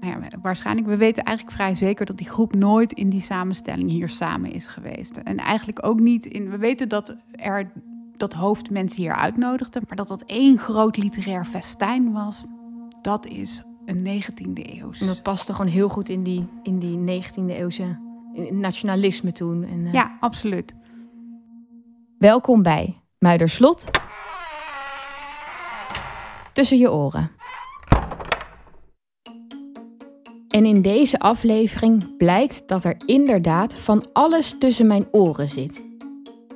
nou ja, waarschijnlijk, we weten eigenlijk vrij zeker dat die groep nooit in die samenstelling hier samen is geweest. En eigenlijk ook niet in. We weten dat er dat hoofd mensen hier uitnodigde, maar dat dat één groot literair festijn was, dat is een 19e eeuw. En dat paste gewoon heel goed in die, in die 19e eeuwse nationalisme toen. En, uh... Ja, absoluut. Welkom bij Muiderslot. Tussen je oren. En in deze aflevering blijkt dat er inderdaad van alles tussen mijn oren zit.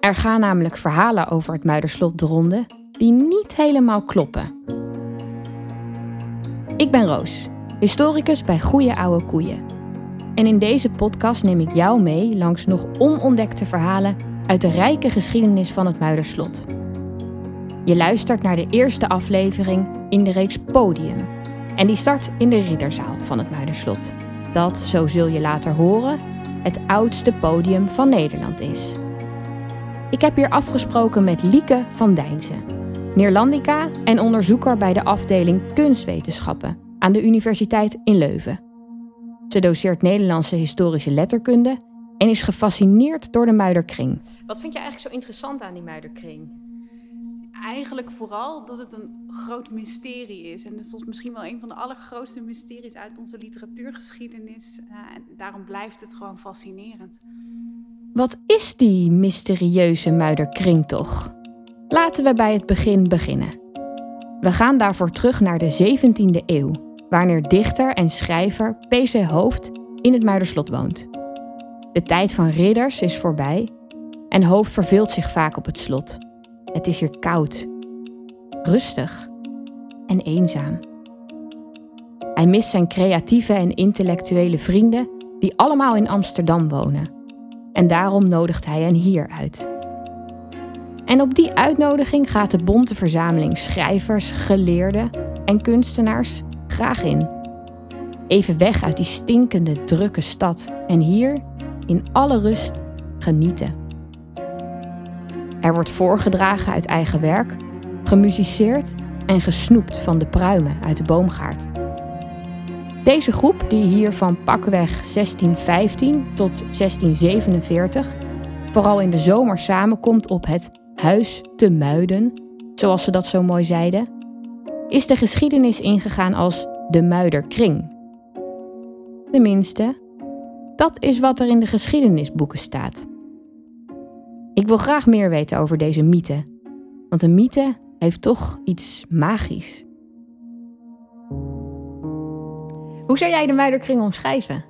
Er gaan namelijk verhalen over het Muiderslot de ronde die niet helemaal kloppen. Ik ben Roos, historicus bij Goeie Oude Koeien. En in deze podcast neem ik jou mee langs nog onontdekte verhalen uit de rijke geschiedenis van het Muiderslot. Je luistert naar de eerste aflevering in de reeks Podium en die start in de Ridderzaal van het Muiderslot. Dat, zo zul je later horen, het oudste podium van Nederland is. Ik heb hier afgesproken met Lieke van Dijnsen, Neerlandica en onderzoeker bij de afdeling Kunstwetenschappen aan de Universiteit in Leuven. Ze doseert Nederlandse historische letterkunde en is gefascineerd door de Muiderkring. Wat vind je eigenlijk zo interessant aan die Muiderkring? Eigenlijk vooral dat het een groot mysterie is. En het is misschien wel een van de allergrootste mysteries uit onze literatuurgeschiedenis. Uh, en daarom blijft het gewoon fascinerend. Wat is die mysterieuze Muiderkring toch? Laten we bij het begin beginnen. We gaan daarvoor terug naar de 17e eeuw, wanneer dichter en schrijver P.C. Hoofd in het Muiderslot woont. De tijd van ridders is voorbij en Hoofd verveelt zich vaak op het slot. Het is hier koud, rustig en eenzaam. Hij mist zijn creatieve en intellectuele vrienden die allemaal in Amsterdam wonen. En daarom nodigt hij hen hier uit. En op die uitnodiging gaat de bonte verzameling schrijvers, geleerden en kunstenaars graag in. Even weg uit die stinkende, drukke stad en hier in alle rust genieten. Er wordt voorgedragen uit eigen werk, gemusiceerd en gesnoept van de pruimen uit de boomgaard. Deze groep, die hier van pakweg 1615 tot 1647 vooral in de zomer samenkomt op het Huis te Muiden, zoals ze dat zo mooi zeiden, is de geschiedenis ingegaan als de Muiderkring. Tenminste, dat is wat er in de geschiedenisboeken staat. Ik wil graag meer weten over deze mythe. Want een mythe heeft toch iets magisch. Hoe zou jij de Muiderkring omschrijven?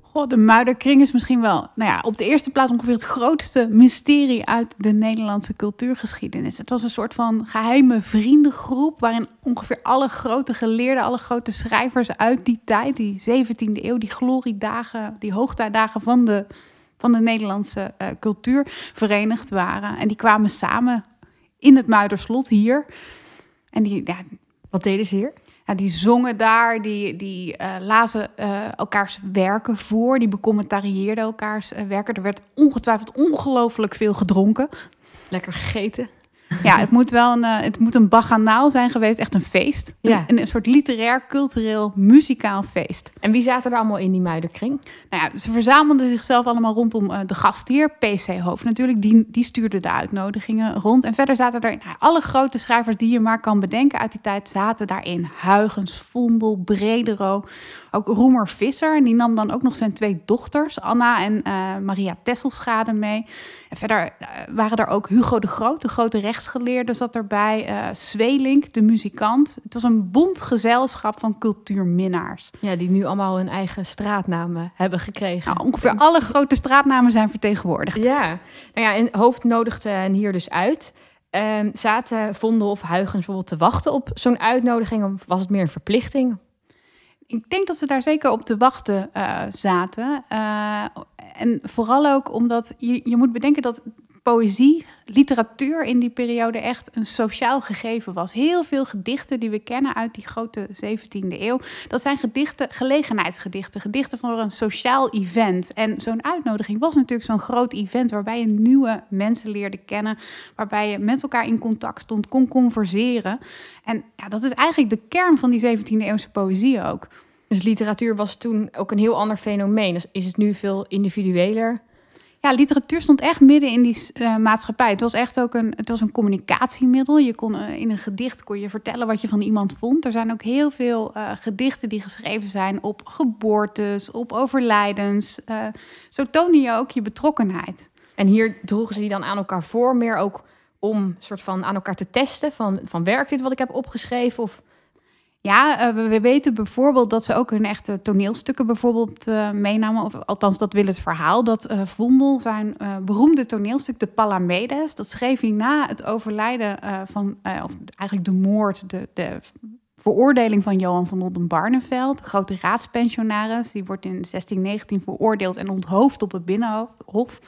Goh, de Muiderkring is misschien wel, nou ja, op de eerste plaats ongeveer het grootste mysterie uit de Nederlandse cultuurgeschiedenis. Het was een soort van geheime vriendengroep waarin ongeveer alle grote geleerden, alle grote schrijvers uit die tijd, die 17e eeuw, die gloriedagen, die hoogtijdagen van de van de Nederlandse uh, cultuur verenigd waren. En die kwamen samen in het Muiderslot hier. En die, ja, wat deden ze hier? Ja, die zongen daar, die, die uh, lazen uh, elkaars werken voor, die becommentarieerden elkaars werken. Er werd ongetwijfeld ongelooflijk veel gedronken. Lekker gegeten. Ja, het moet wel een, uh, het moet een baganaal zijn geweest, echt een feest. Ja. Een, een, soort literair, cultureel, muzikaal feest. En wie zaten er allemaal in die muiderkring? Nou ja, ze verzamelden zichzelf allemaal rondom uh, de gastheer, PC Hoofd natuurlijk. Die, die stuurde de uitnodigingen rond. En verder zaten er nou, alle grote schrijvers die je maar kan bedenken uit die tijd zaten daarin. Huigens, Vondel, Bredero, ook Roemer Visser. En die nam dan ook nog zijn twee dochters, Anna en uh, Maria Tesselschade mee. En verder waren er ook Hugo de Groot, de grote rechtsgeleerde zat erbij. Uh, Zwelink, de muzikant. Het was een bond gezelschap van cultuurminnaars. Ja, die nu allemaal hun eigen straatnamen hebben gekregen. Nou, ongeveer alle grote straatnamen zijn vertegenwoordigd. Ja, nou ja, en Hoofd nodigde hen hier dus uit. Uh, zaten Vondel of Huygens bijvoorbeeld te wachten op zo'n uitnodiging? Of was het meer een verplichting? Ik denk dat ze daar zeker op te wachten uh, zaten. Uh, en vooral ook omdat je, je moet bedenken dat poëzie, literatuur in die periode echt een sociaal gegeven was. Heel veel gedichten die we kennen uit die grote 17e eeuw, dat zijn gedichten, gelegenheidsgedichten, gedichten voor een sociaal event. En zo'n uitnodiging was natuurlijk zo'n groot event waarbij je nieuwe mensen leerde kennen, waarbij je met elkaar in contact stond, kon converseren. En ja, dat is eigenlijk de kern van die 17e eeuwse poëzie ook. Dus literatuur was toen ook een heel ander fenomeen. Dus is het nu veel individueler? Ja, literatuur stond echt midden in die uh, maatschappij. Het was echt ook een, het was een communicatiemiddel. Je kon uh, in een gedicht kon je vertellen wat je van iemand vond. Er zijn ook heel veel uh, gedichten die geschreven zijn op geboortes, op overlijdens. zo toonde je ook je betrokkenheid. En hier droegen ze die dan aan elkaar voor, meer ook om soort van aan elkaar te testen van, van werkt dit wat ik heb opgeschreven of ja, uh, we, weten bijvoorbeeld dat ze ook hun echte toneelstukken bijvoorbeeld uh, meenamen. Of althans, dat wil het verhaal. Dat uh, Vondel zijn beroemde toneelstuk, de Palamedes, dat schreef hij na het overlijden van, of eigenlijk de moord, de, de veroordeling van Johan van Oldenbarneveld, grote raadspensionaris. Die wordt in 1619 veroordeeld en onthoofd op het Binnenhof.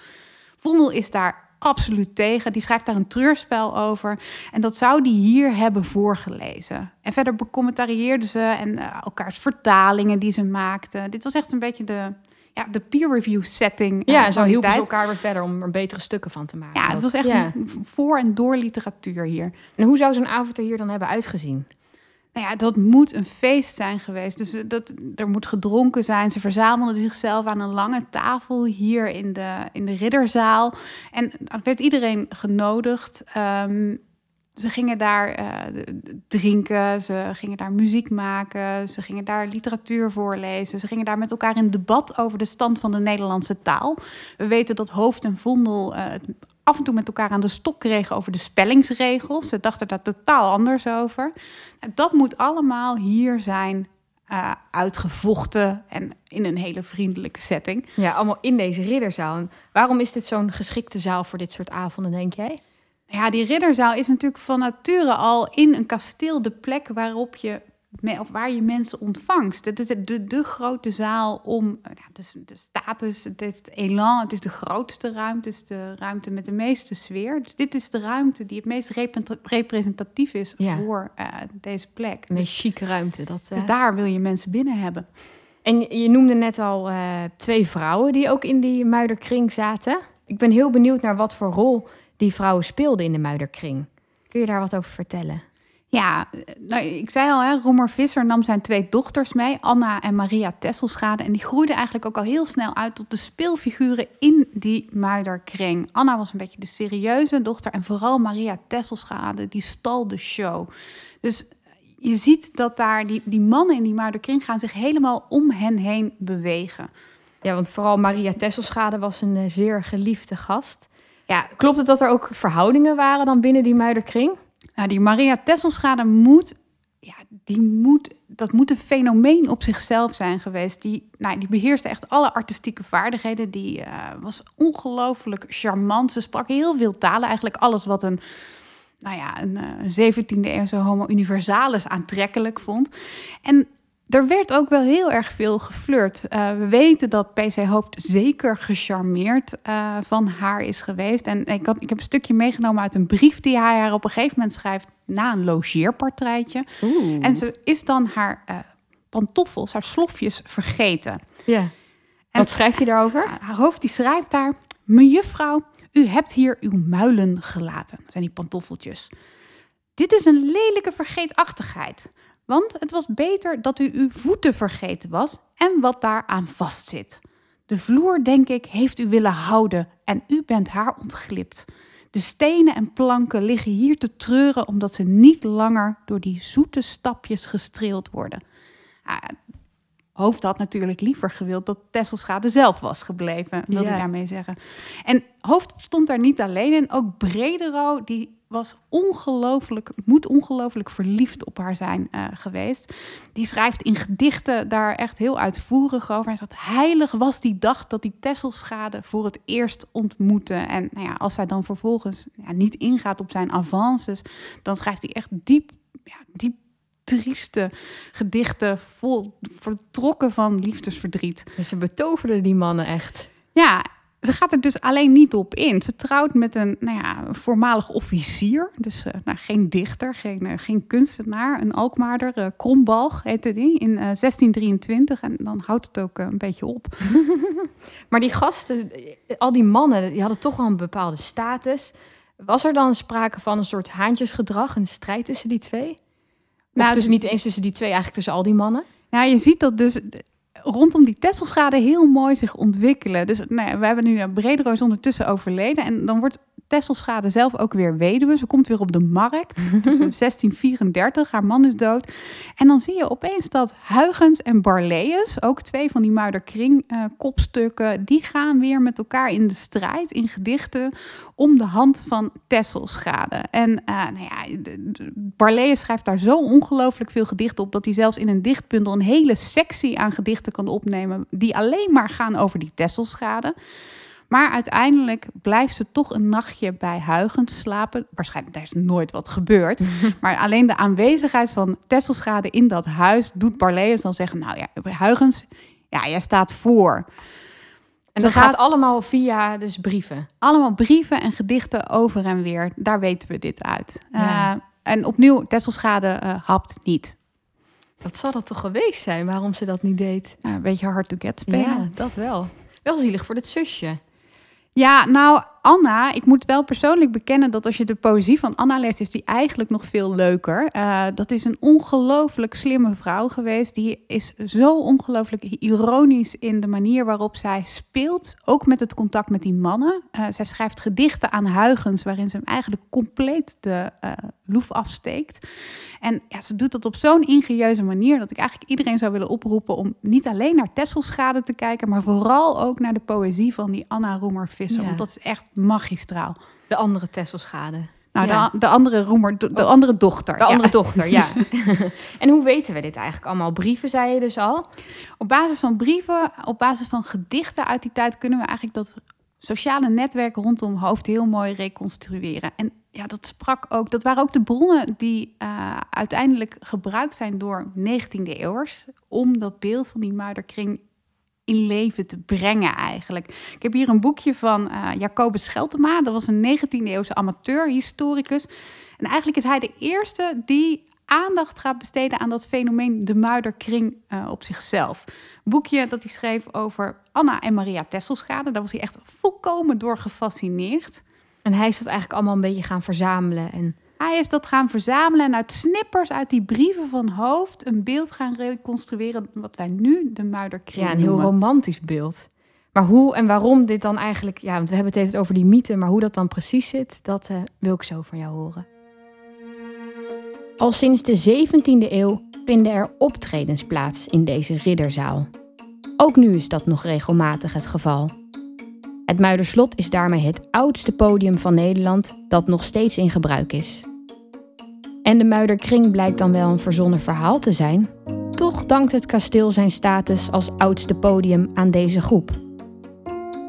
Vondel is daar absoluut tegen. Die schrijft daar een treurspel over. En dat zou die hier hebben voorgelezen. En verder becommentarieerden ze en uh, elkaars vertalingen die ze maakten. Dit was echt een beetje de, ja, de peer review setting. Ja, en zo hielpen ze elkaar weer verder om er betere stukken van te maken. Ja, het was echt een voor- en door literatuur hier. En hoe zou zo'n avond er hier dan hebben uitgezien? Nou ja, dat moet een feest zijn geweest. Dus eh, dat, er moet gedronken zijn. Ze verzamelden zichzelf aan een lange tafel hier in de, in de ridderzaal. En werd iedereen genodigd. Ehm, ze gingen daar uh, drinken, ze gingen daar muziek maken, ze gingen daar literatuur voorlezen, ze gingen daar met elkaar in debat over de stand van de Nederlandse taal. We weten dat Hoofd en Vondel uh, het af en toe met elkaar aan de stok kregen over de spellingsregels. Ze dachten daar totaal anders over. Dat moet allemaal hier zijn uh, uitgevochten en in een hele vriendelijke setting. Ja, allemaal in deze ridderzaal. waarom is dit zo'n geschikte zaal voor dit soort avonden, denk jij? Ja, die ridderzaal is natuurlijk van nature al in een kasteel de plek waarop je of waar je mensen ontvangst. Het is de, de grote zaal om ja, dus de status, het heeft elan, het is de grootste ruimte, het is de ruimte met de meeste sfeer. Dus dit is de ruimte die het meest representatief is voor uh, deze plek. Een dus, chique ruimte. Dat, uh... dus daar wil je mensen binnen hebben. En je, je noemde net al uh, twee vrouwen die ook in die muiderkring zaten. Ik ben heel benieuwd naar wat voor rol die vrouwen speelden in de muiderkring. Kun je daar wat over vertellen? Ja, nou, ik zei al, hè, Roemer Visser nam zijn twee dochters mee, Anna en Maria Tesselschade. En die groeiden eigenlijk ook al heel snel uit tot de speelfiguren in die muiderkring. Anna was een beetje de serieuze dochter en vooral Maria Tesselschade, die stal de show. Dus je ziet dat daar die, die mannen in die muiderkring gaan zich helemaal om hen heen bewegen. Ja, want vooral Maria Tesselschade was een uh, zeer geliefde gast. Ja, klopt het dat er ook verhoudingen waren dan binnen die muiderkring? Nou, die Maria Tesselschade moet, ja, die moet, dat moet een fenomeen op zichzelf zijn geweest. Die, nou, die beheerste echt alle artistieke vaardigheden. Die uh, was ongelooflijk charmant. Ze sprak heel veel talen, eigenlijk alles wat een, nou ja, een, eh, een 17e eeuwse homo universalis aantrekkelijk vond. En er werd ook wel heel erg veel geflirt. Uh, we weten dat PC Hoofd zeker gecharmeerd uh, van haar is geweest. En ik, had, ik heb een stukje meegenomen uit een brief die hij haar op een gegeven moment schrijft na een logeerpartijtje. Oeh. En ze is dan haar uh, pantoffels, haar slofjes vergeten. Ja. En Wat schrijft hij daarover? Haar hoofd die schrijft daar: Mejuffrouw, u hebt hier uw muilen gelaten. Dat zijn die pantoffeltjes. Dit is een lelijke vergeetachtigheid. Want het was beter dat u uw voeten vergeten was en wat daaraan vastzit. De vloer, denk ik, heeft u willen houden en u bent haar ontglipt. De stenen en planken liggen hier te treuren omdat ze niet langer door die zoete stapjes gestreeld worden. Ah, Hoofd had natuurlijk liever gewild dat Tesselschade zelf was gebleven, wil ja. daarmee zeggen. En Hoofd stond daar niet alleen in, ook Bredero, die was ongelooflijk, moet ongelooflijk verliefd op haar zijn uh, geweest. Die schrijft in gedichten daar echt heel uitvoerig over. Hij zegt, heilig was die dag dat die Tesselschade voor het eerst ontmoette. En nou ja, als zij dan vervolgens ja, niet ingaat op zijn avances, dan schrijft hij echt diep, ja, diep trieste gedichten vol vertrokken van liefdesverdriet. Dus ze betoverden die mannen echt. Ja, ze gaat er dus alleen niet op in. Ze trouwt met een nou ja, voormalig officier. Dus uh, nou, geen dichter, geen, uh, geen kunstenaar. Een Alkmaarder, uh, Krombalg heette die, in 1623. En dan houdt het ook een beetje op. maar die gasten, al die mannen, die hadden toch wel een bepaalde status. Was er dan sprake van een soort haantjesgedrag, een strijd tussen die twee? Nou, dus niet eens tussen die twee, eigenlijk tussen al die mannen? Nou, je ziet dat dus rondom die Tesselschade heel mooi zich ontwikkelen. Dus nou we hebben nu Brederoos ondertussen overleden. En dan wordt Tesselschade zelf ook weer weduwe. Ze komt weer op de markt. Dus 1634, haar man is dood. En dan zie je opeens dat Huygens en Barleus, ook twee van die Muiderkring uh, kopstukken, die gaan weer met elkaar in de strijd in gedichten om de hand van Tesselschade. En uh, nou ja, Barleus schrijft daar zo ongelooflijk veel gedichten op dat hij zelfs in een dichtbundel een hele sectie aan gedichten kan opnemen die alleen maar gaan over die Tesselschade. Maar uiteindelijk blijft ze toch een nachtje bij Huygens slapen. Waarschijnlijk daar is nooit wat gebeurd. maar alleen de aanwezigheid van Tesselschade in dat huis doet Barleus dan zeggen... nou ja, Huygens, ja, jij staat voor. En dat gaat, allemaal via dus brieven? Allemaal brieven en gedichten over en weer. Daar weten we dit uit. Uh, en opnieuw, Tesselschade uh, hapt niet. Wat zal dat toch geweest zijn, waarom ze dat niet deed? een beetje hard to get spelen. Ja, dat wel. Wel zielig voor het zusje. Ja, nou, Anna, ik moet wel persoonlijk bekennen dat als je de poëzie van Anna leest, is die eigenlijk nog veel leuker. Uh, dat is een ongelooflijk slimme vrouw geweest. Die is zo ongelooflijk ironisch in de manier waarop zij speelt. Ook met het contact met die mannen. Uh, zij schrijft gedichten aan Huygens, waarin ze hem eigenlijk compleet de uh, loef afsteekt. En ja, ze doet dat op zo'n ingenieuze manier dat ik eigenlijk iedereen zou willen oproepen om niet alleen naar Tesselschade te kijken, maar vooral ook naar de poëzie van die Anna Roemer-Visser. Want dat is echt magistraal. De andere Tesselschade. Nou, de, de, andere roemer, de, oh. andere dochter. De andere dochter, ja. en hoe weten we dit eigenlijk allemaal? Brieven, zei je dus al? Op basis van brieven, op basis van gedichten uit die tijd... kunnen we eigenlijk dat sociale netwerk rondom hoofd heel mooi reconstrueren. En ja, dat sprak ook, dat waren ook de bronnen die uh, uiteindelijk gebruikt zijn door 19e eeuwers... om dat beeld van die muiderkring in leven te brengen eigenlijk. Ik heb hier een boekje van uh, Jacobus Scheltema. Dat was een 19e-eeuwse amateur-historicus. En eigenlijk is hij de eerste die aandacht gaat besteden aan dat fenomeen de muiderkring uh, op zichzelf. Een boekje dat hij schreef over Anna en Maria Tesselschade. Daar was hij echt volkomen door gefascineerd. En hij is dat eigenlijk allemaal een beetje gaan verzamelen en hij is dat gaan verzamelen en uit snippers uit die brieven van Hoofd een beeld gaan reconstrueren wat wij nu de Muiderkring Ja, een heel romantisch beeld. Maar hoe en waarom dit dan eigenlijk... Ja, want we hebben het over die mythe, maar hoe dat dan precies zit... dat uh, wil ik zo van jou horen. Al sinds de 17e eeuw vinden er optredens plaats in deze ridderzaal. Ook nu is dat nog regelmatig het geval. Het Muiderslot is daarmee het oudste podium van Nederland dat nog steeds in gebruik is. En de Muiderkring blijkt dan wel een verzonnen verhaal te zijn. Toch dankt het kasteel zijn status als oudste podium aan deze groep.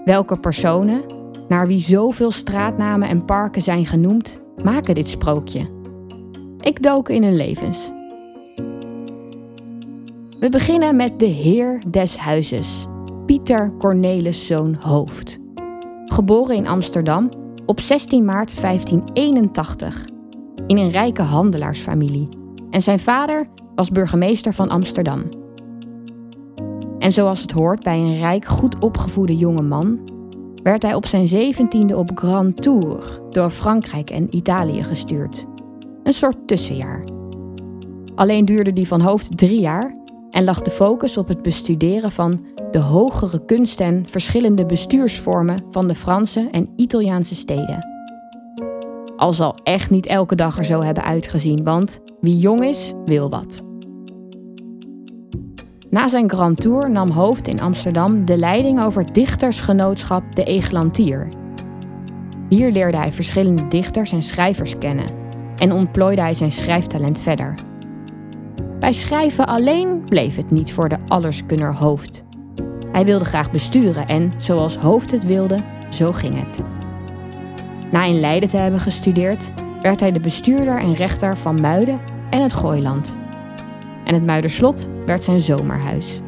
Welke personen, naar wie zoveel straatnamen en parken zijn genoemd, maken dit sprookje? Ik dook in hun levens. We beginnen met de heer des huizes, Pieter Cornelis zoon Hoofd geboren in Amsterdam op 16 maart 1581 in een rijke handelaarsfamilie en zijn vader was burgemeester van Amsterdam. En zoals het hoort bij een rijk, goed opgevoede jonge man, werd hij op zijn zeventiende op Grand Tour door Frankrijk en Italië gestuurd. Een soort tussenjaar. Alleen duurde die van hoofd drie jaar en lag de focus op het bestuderen van de hogere kunst en verschillende bestuursvormen van de Franse en Italiaanse steden. Al zal echt niet elke dag er zo hebben uitgezien, want wie jong is, wil wat. Na zijn Grand Tour nam Hoofd in Amsterdam de leiding over het dichtersgenootschap De Egelantier. Hier leerde hij verschillende dichters en schrijvers kennen en ontplooide hij zijn schrijftalent verder. Bij schrijven alleen bleef het niet voor de allerskunner Hoofd. Hij wilde graag besturen en, zoals Hoofd het wilde, zo ging het. Na in Leiden te hebben gestudeerd, werd hij de bestuurder en rechter van Muiden en het Gooiland. En het Muiderslot werd zijn zomerhuis.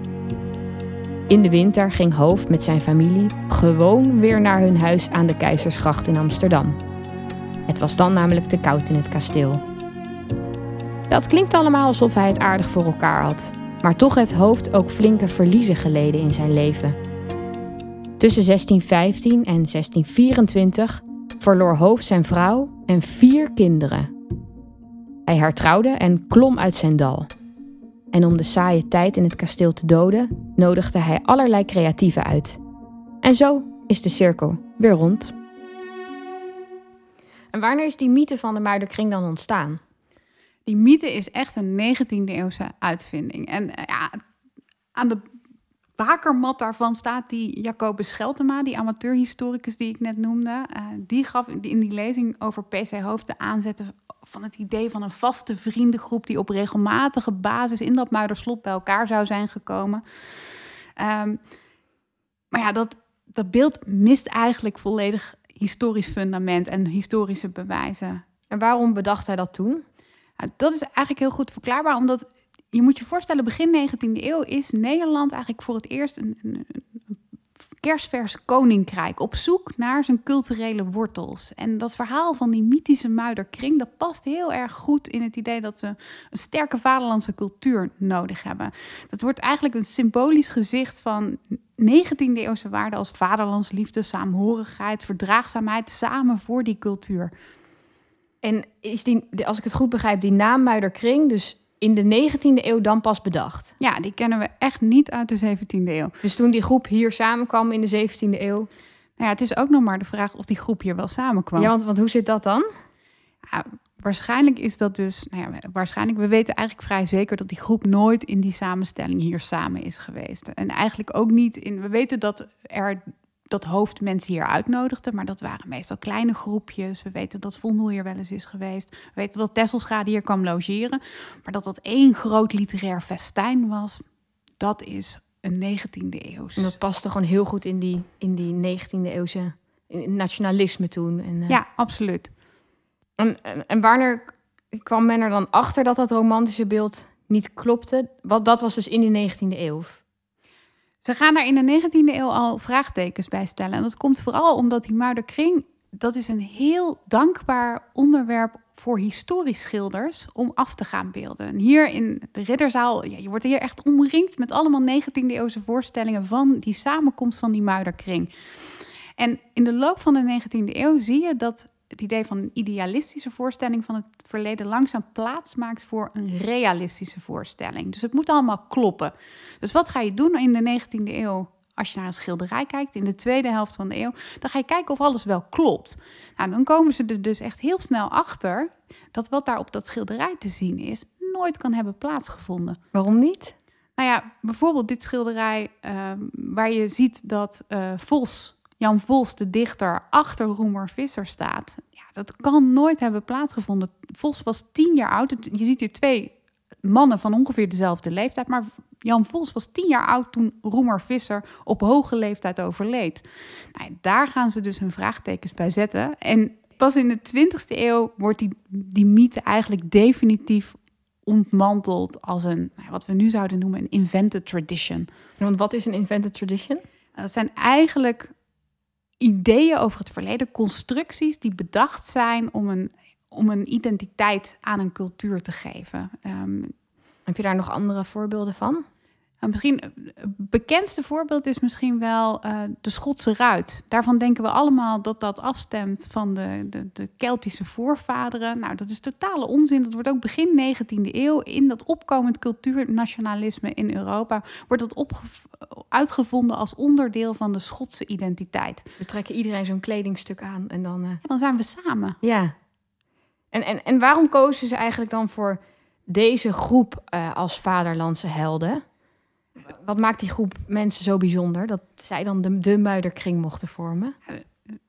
In de winter ging Hoofd met zijn familie gewoon weer naar hun huis aan de Keizersgracht in Amsterdam. Het was dan namelijk te koud in het kasteel. Dat klinkt allemaal alsof hij het aardig voor elkaar had. Maar toch heeft Hoofd ook flinke verliezen geleden in zijn leven. Tussen 1615 en 1624 verloor Hoofd zijn vrouw en vier kinderen. Hij hertrouwde en klom uit zijn dal. En om de saaie tijd in het kasteel te doden, nodigde hij allerlei creatieven uit. En zo is de cirkel weer rond. En wanneer is die mythe van de Muiderkring dan ontstaan? Die mythe is echt een 19e eeuwse uitvinding. En eh, ja, aan de bakermat daarvan staat die Jacobus Scheltema, die amateurhistoricus die ik net noemde. Uh, die gaf in die lezing over PC Hoofd de aanzetten van het idee van een vaste vriendengroep die op regelmatige basis in dat Muiderslot bij elkaar zou zijn gekomen. Um, maar ja, dat, dat beeld mist eigenlijk volledig historisch fundament en historische bewijzen. En waarom bedacht hij dat toen? Dat is eigenlijk heel goed verklaarbaar, omdat je moet je voorstellen, begin 19e eeuw is Nederland eigenlijk voor het eerst een, een, kerstvers koninkrijk op zoek naar zijn culturele wortels. En dat verhaal van die mythische muiderkring, dat past heel erg goed in het idee dat we een sterke vaderlandse cultuur nodig hebben. Dat wordt eigenlijk een symbolisch gezicht van 19e eeuwse waarden als vaderlandsliefde, saamhorigheid, verdraagzaamheid, samen voor die cultuur. En is die, als ik het goed begrijp, die naam Muiderkring, dus in de 19e eeuw dan pas bedacht. Ja, die kennen we echt niet uit de 17e eeuw. Dus toen die groep hier samenkwam in de 17e eeuw. Nou ja, het is ook nog maar de vraag of die groep hier wel samenkwam. Ja, want, want hoe zit dat dan? Ja, waarschijnlijk is dat dus, nou ja, waarschijnlijk, we weten eigenlijk vrij zeker dat die groep nooit in die samenstelling hier samen is geweest. En eigenlijk ook niet in, we weten dat er dat hoofd mensen hier uitnodigde. Maar dat waren meestal kleine groepjes. We weten dat Vondel hier wel eens is geweest. We weten dat Tesselschade hier kwam logeren. Maar dat dat één groot literair festijn was, dat is een 19e eeuws. En dat paste gewoon heel goed in die, in die 19e eeuwse nationalisme toen. En, uh... Ja, absoluut. En, en, en wanneer kwam men er dan achter dat dat romantische beeld niet klopte? Wat, dat was dus in die 19e eeuw. Ze gaan daar in de 19e eeuw al vraagtekens bij stellen. En dat komt vooral omdat die Muiderkring, dat is een heel dankbaar onderwerp voor historisch schilders om af te gaan beelden. En hier in de Ridderzaal, je wordt hier echt omringd met allemaal 19e eeuwse voorstellingen van die samenkomst van die Muiderkring. En in de loop van de 19e eeuw zie je dat het idee van een idealistische voorstelling van het verleden langzaam plaats maakt voor een realistische voorstelling. Dus het moet allemaal kloppen. Dus wat ga je doen in de 19e eeuw? Als je naar een schilderij kijkt in de tweede helft van de eeuw, dan ga je kijken of alles wel klopt. Nou, dan komen ze er dus echt heel snel achter dat wat daar op dat schilderij te zien is, nooit kan hebben plaatsgevonden. Waarom niet? Nou ja, bijvoorbeeld dit schilderij uh, waar je ziet dat uh, Vos Jan Vos, de dichter, achter Roemer Visser staat. Ja, dat kan nooit hebben plaatsgevonden. Vos was tien jaar oud. Je ziet hier twee mannen van ongeveer dezelfde leeftijd. Maar Jan Vos was tien jaar oud toen Roemer Visser op hoge leeftijd overleed. Nou, daar gaan ze dus hun vraagtekens bij zetten. En pas in de 20e eeuw wordt die, die mythe eigenlijk definitief ontmanteld als een, nou, wat we nu zouden noemen, een invented tradition. Want wat is een invented tradition? Dat zijn eigenlijk ideeën over het verleden, constructies die bedacht zijn om een, om een identiteit aan een cultuur te geven. Um, Heb je daar nog andere voorbeelden van? Nou, misschien het bekendste voorbeeld is misschien wel uh, de Schotse ruit. Daarvan denken we allemaal dat dat afstemt van de, de, de Keltische voorvaderen. Nou, dat is totale onzin. Dat wordt ook begin 19e eeuw in dat opkomend cultuurnationalisme in Europa wordt dat uitgevonden als onderdeel van de Schotse identiteit. we trekken iedereen zo'n kledingstuk aan en dan. Uh... dan zijn we samen. Ja. En, en, en waarom kozen ze eigenlijk dan voor deze groep uh, als vaderlandse helden? Wat maakt die groep mensen zo bijzonder dat zij dan de, de muiderkring mochten vormen?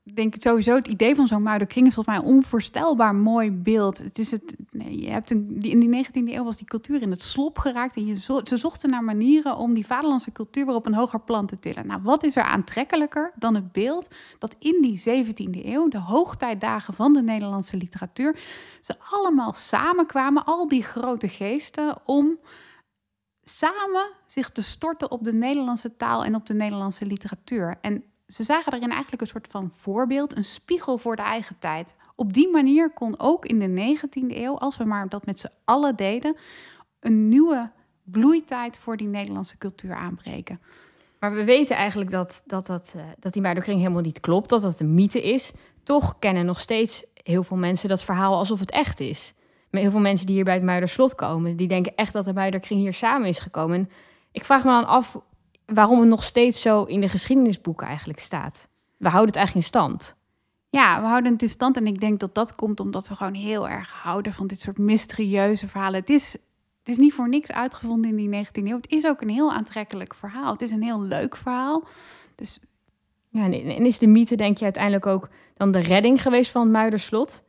Ik denk sowieso het idee van zo'n muiderkring is volgens mij een onvoorstelbaar mooi beeld. Het is het, nee, je hebt een, in die 19e eeuw was die cultuur in het slop geraakt en je ze zochten naar manieren om die vaderlandse cultuur weer op een hoger plan te tillen. Nou, wat is er aantrekkelijker dan het beeld dat in die 17e eeuw, de hoogtijdagen van de Nederlandse literatuur, ze allemaal samenkwamen, al die grote geesten, om samen zich te storten op de Nederlandse taal en op de Nederlandse literatuur. En ze zagen daarin eigenlijk een soort van voorbeeld, een spiegel voor de eigen tijd. Op die manier kon ook in de 19e eeuw, als we maar dat met z'n allen deden, een nieuwe bloeitijd voor die Nederlandse cultuur aanbreken. Maar we weten eigenlijk dat, dat, dat, uh, dat die Muiderkring helemaal niet klopt, dat dat een mythe is. Toch kennen nog steeds heel veel mensen dat verhaal alsof het echt is. Heel veel mensen die hier bij het Muiderslot komen, die denken echt dat de Muiderkring hier samen is gekomen. En ik vraag me dan af waarom het nog steeds zo in de geschiedenisboeken eigenlijk staat. We houden het eigenlijk in stand. Ja, we houden het in stand en ik denk dat dat komt omdat we gewoon heel erg houden van dit soort mysterieuze verhalen. Het is, het is niet voor niks uitgevonden in die 19e eeuw. Het is ook een heel aantrekkelijk verhaal. Het is een heel leuk verhaal. Dus ja, en is de mythe, denk je, uiteindelijk ook dan de redding geweest van het Muiderslot?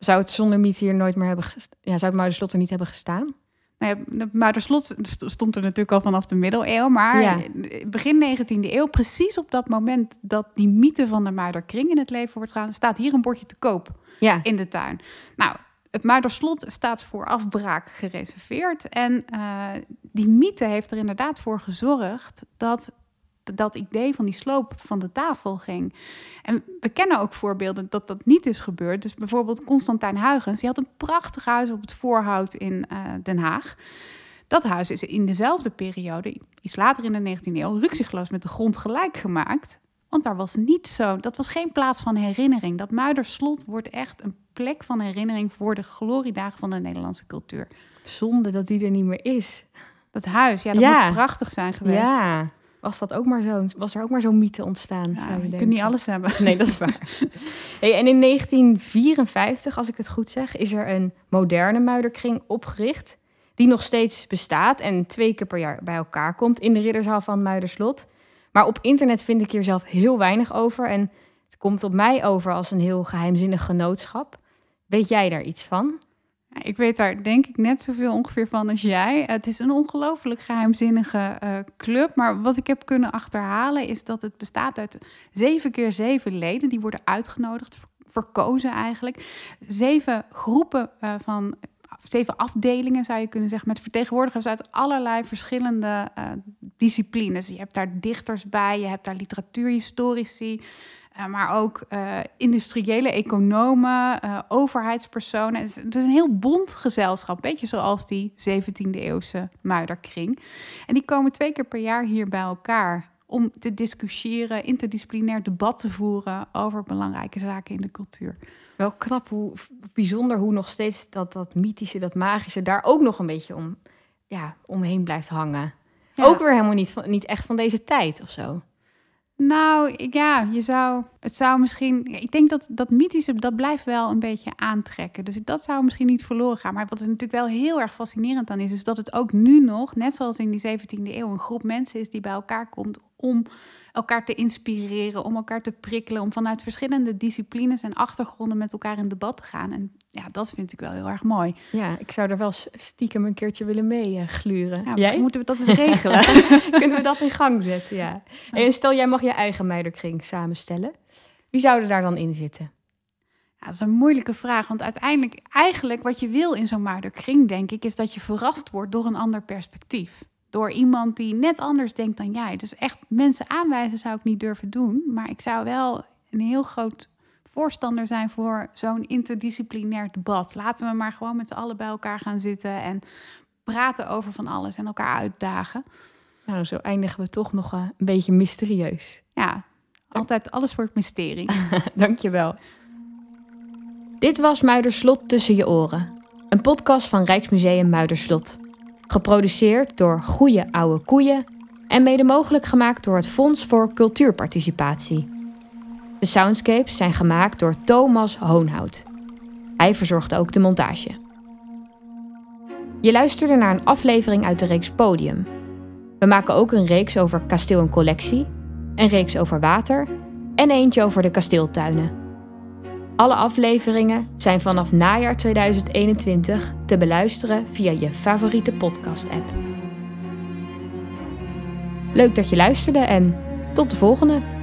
Zou het zonder mythe hier nooit meer hebben... Ja, zou het Muiderslot er niet hebben gestaan? Nou ja, Muiderslot stond er natuurlijk al vanaf de middeleeuwen. Maar begin 19e eeuw, precies op dat moment dat die mythe van de Muiderkring in het leven wordt gaan... staat hier een bordje te koop ja. in de tuin. Nou, het Muiderslot staat voor afbraak gereserveerd. En uh, die mythe heeft er inderdaad voor gezorgd dat dat idee van die sloop van de tafel ging. En we kennen ook voorbeelden dat dat niet is gebeurd. Dus bijvoorbeeld Constantijn Huygens, die had een prachtig huis op het Voorhout in uh, Den Haag. Dat huis is in dezelfde periode, iets later in de 19e eeuw, ruksigloos met de grond gelijk gemaakt. Want daar was niet zo, dat was geen plaats van herinnering. Dat Muiderslot wordt echt een plek van herinnering voor de gloriedagen van de Nederlandse cultuur. Zonde dat die er niet meer is. Dat huis, ja, dat moet prachtig zijn geweest. Ja was, dat ook maar zo, was er ook maar zo'n mythe ontstaan. Ja, je, je kunt niet alles hebben. Nee, dat is waar. hey, en in 1954, als ik het goed zeg, is er een moderne muiderkring opgericht. Die nog steeds bestaat en twee keer per jaar bij elkaar komt in de ridderzaal van Muiderslot. Maar op internet vind ik hier zelf heel weinig over. En het komt op mij over als een heel geheimzinnig genootschap. Weet jij daar iets van? Ik weet daar denk ik net zoveel ongeveer van als jij. Het is een ongelooflijk geheimzinnige uh, club. Maar wat ik heb kunnen achterhalen is dat het bestaat uit zeven keer zeven leden. Die worden uitgenodigd, verkozen eigenlijk. Zeven groepen uh, van zeven afdelingen zou je kunnen zeggen, met vertegenwoordigers uit allerlei verschillende uh, disciplines. Je hebt daar dichters bij, je hebt daar literatuurhistorici, uh, maar ook uh, industriële economen, uh, overheidspersonen. Het is, het is, een heel bond gezelschap, een beetje zoals die 17e eeuwse Muiderkring. En die komen twee keer per jaar hier bij elkaar om te discussiëren, interdisciplinair debat te voeren over belangrijke zaken in de cultuur. Wel knap, hoe bijzonder hoe nog steeds dat, dat mythische, dat magische daar ook nog een beetje om, ja, omheen blijft hangen. Ja. Ook weer helemaal niet, van, niet echt van deze tijd of zo. Nou, ja, je zou, het zou misschien, ik denk dat dat mythische, dat blijft wel een beetje aantrekken. Dus dat zou misschien niet verloren gaan. Maar wat er natuurlijk wel heel erg fascinerend aan is, is dat het ook nu nog, net zoals in die 17e eeuw, een groep mensen is die bij elkaar komt om elkaar te inspireren, om elkaar te prikkelen, om vanuit verschillende disciplines en achtergronden met elkaar in debat te gaan. En ja, dat vind ik wel heel erg mooi. Ja, ik zou er wel stiekem een keertje willen mee uh, gluren. Ja, jij? moeten we dat eens regelen. Kunnen we dat in gang zetten, ja. En stel, jij mag je eigen meiderkring samenstellen. Wie zou er daar dan in zitten? Ja, dat is een moeilijke vraag, want uiteindelijk, eigenlijk wat je wil in zo'n meiderkring, denk ik, is dat je verrast wordt door een ander perspectief door iemand die net anders denkt dan jij. Dus echt mensen aanwijzen zou ik niet durven doen. Maar ik zou wel een heel groot voorstander zijn voor zo'n interdisciplinair debat. Laten we maar gewoon met z'n allen bij elkaar gaan zitten en praten over van alles en elkaar uitdagen. Nou, zo eindigen we toch nog eh, een beetje mysterieus. Ja, altijd alles voor het mysterie. Dankjewel. Dit was Muiderslot tussen je oren. Een podcast van Rijksmuseum Muiderslot. Geproduceerd door Goeie Oude Koeien en mede mogelijk gemaakt door het Fonds voor Cultuurparticipatie. De soundscapes zijn gemaakt door Thomas Hoonhout. Hij verzorgde ook de montage. Je luisterde naar een aflevering uit de reeks Podium. We maken ook een reeks over kasteel en collectie, een reeks over water en eentje over de kasteeltuinen. Alle afleveringen zijn vanaf najaar 2021 te beluisteren via je favoriete podcast-app. Leuk dat je luisterde en tot de volgende!